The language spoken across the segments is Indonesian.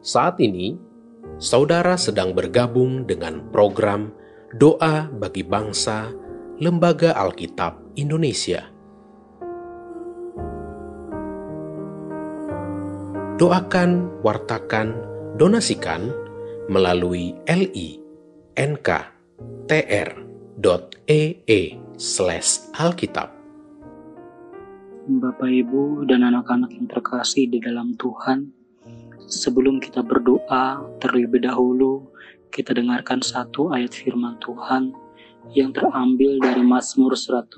Saat ini, saudara sedang bergabung dengan program Doa bagi Bangsa Lembaga Alkitab Indonesia. Doakan, wartakan, donasikan melalui li.nk.tr.ee slash alkitab. Bapak, Ibu, dan anak-anak yang terkasih di dalam Tuhan, sebelum kita berdoa, terlebih dahulu kita dengarkan satu ayat firman Tuhan yang terambil dari Mazmur 107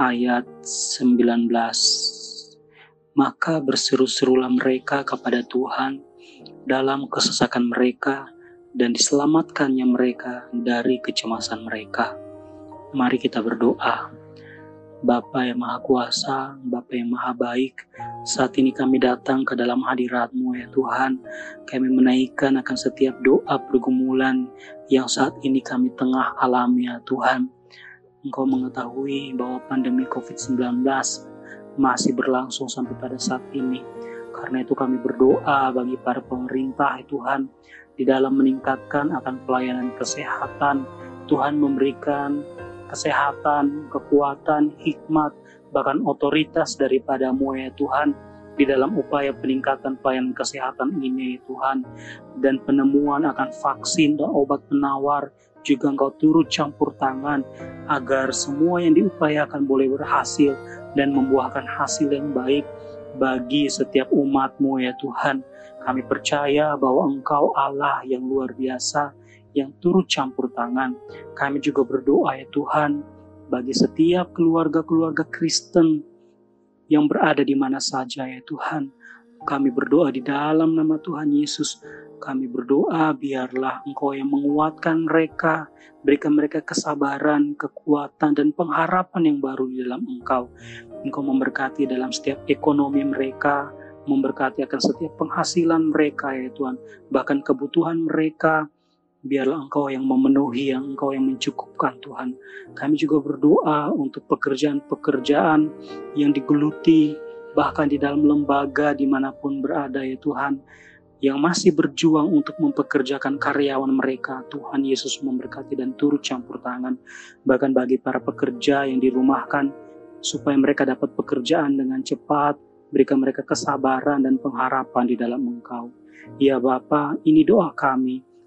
ayat 19. Maka berseru-serulah mereka kepada Tuhan dalam kesesakan mereka dan diselamatkannya mereka dari kecemasan mereka. Mari kita berdoa. Bapa yang Maha Kuasa, Bapa yang Maha Baik, saat ini kami datang ke dalam hadiratmu ya Tuhan. Kami menaikkan akan setiap doa pergumulan yang saat ini kami tengah alami ya Tuhan. Engkau mengetahui bahwa pandemi COVID-19 masih berlangsung sampai pada saat ini. Karena itu kami berdoa bagi para pemerintah ya Tuhan di dalam meningkatkan akan pelayanan kesehatan. Tuhan memberikan kesehatan, kekuatan, hikmat, bahkan otoritas daripadamu ya Tuhan di dalam upaya peningkatan pelayanan kesehatan ini ya Tuhan dan penemuan akan vaksin dan obat penawar juga engkau turut campur tangan agar semua yang diupayakan boleh berhasil dan membuahkan hasil yang baik bagi setiap umatmu ya Tuhan. Kami percaya bahwa Engkau Allah yang luar biasa yang turut campur tangan. Kami juga berdoa ya Tuhan bagi setiap keluarga-keluarga Kristen yang berada di mana saja ya Tuhan. Kami berdoa di dalam nama Tuhan Yesus. Kami berdoa biarlah Engkau yang menguatkan mereka, berikan mereka kesabaran, kekuatan, dan pengharapan yang baru di dalam Engkau. Engkau memberkati dalam setiap ekonomi mereka, memberkati akan setiap penghasilan mereka ya Tuhan, bahkan kebutuhan mereka, biarlah Engkau yang memenuhi, yang Engkau yang mencukupkan Tuhan. Kami juga berdoa untuk pekerjaan-pekerjaan yang digeluti, bahkan di dalam lembaga di mana pun berada ya Tuhan, yang masih berjuang untuk mempekerjakan karyawan mereka. Tuhan Yesus memberkati dan turut campur tangan. Bahkan bagi para pekerja yang dirumahkan, supaya mereka dapat pekerjaan dengan cepat, berikan mereka kesabaran dan pengharapan di dalam Engkau. Ya Bapa, ini doa kami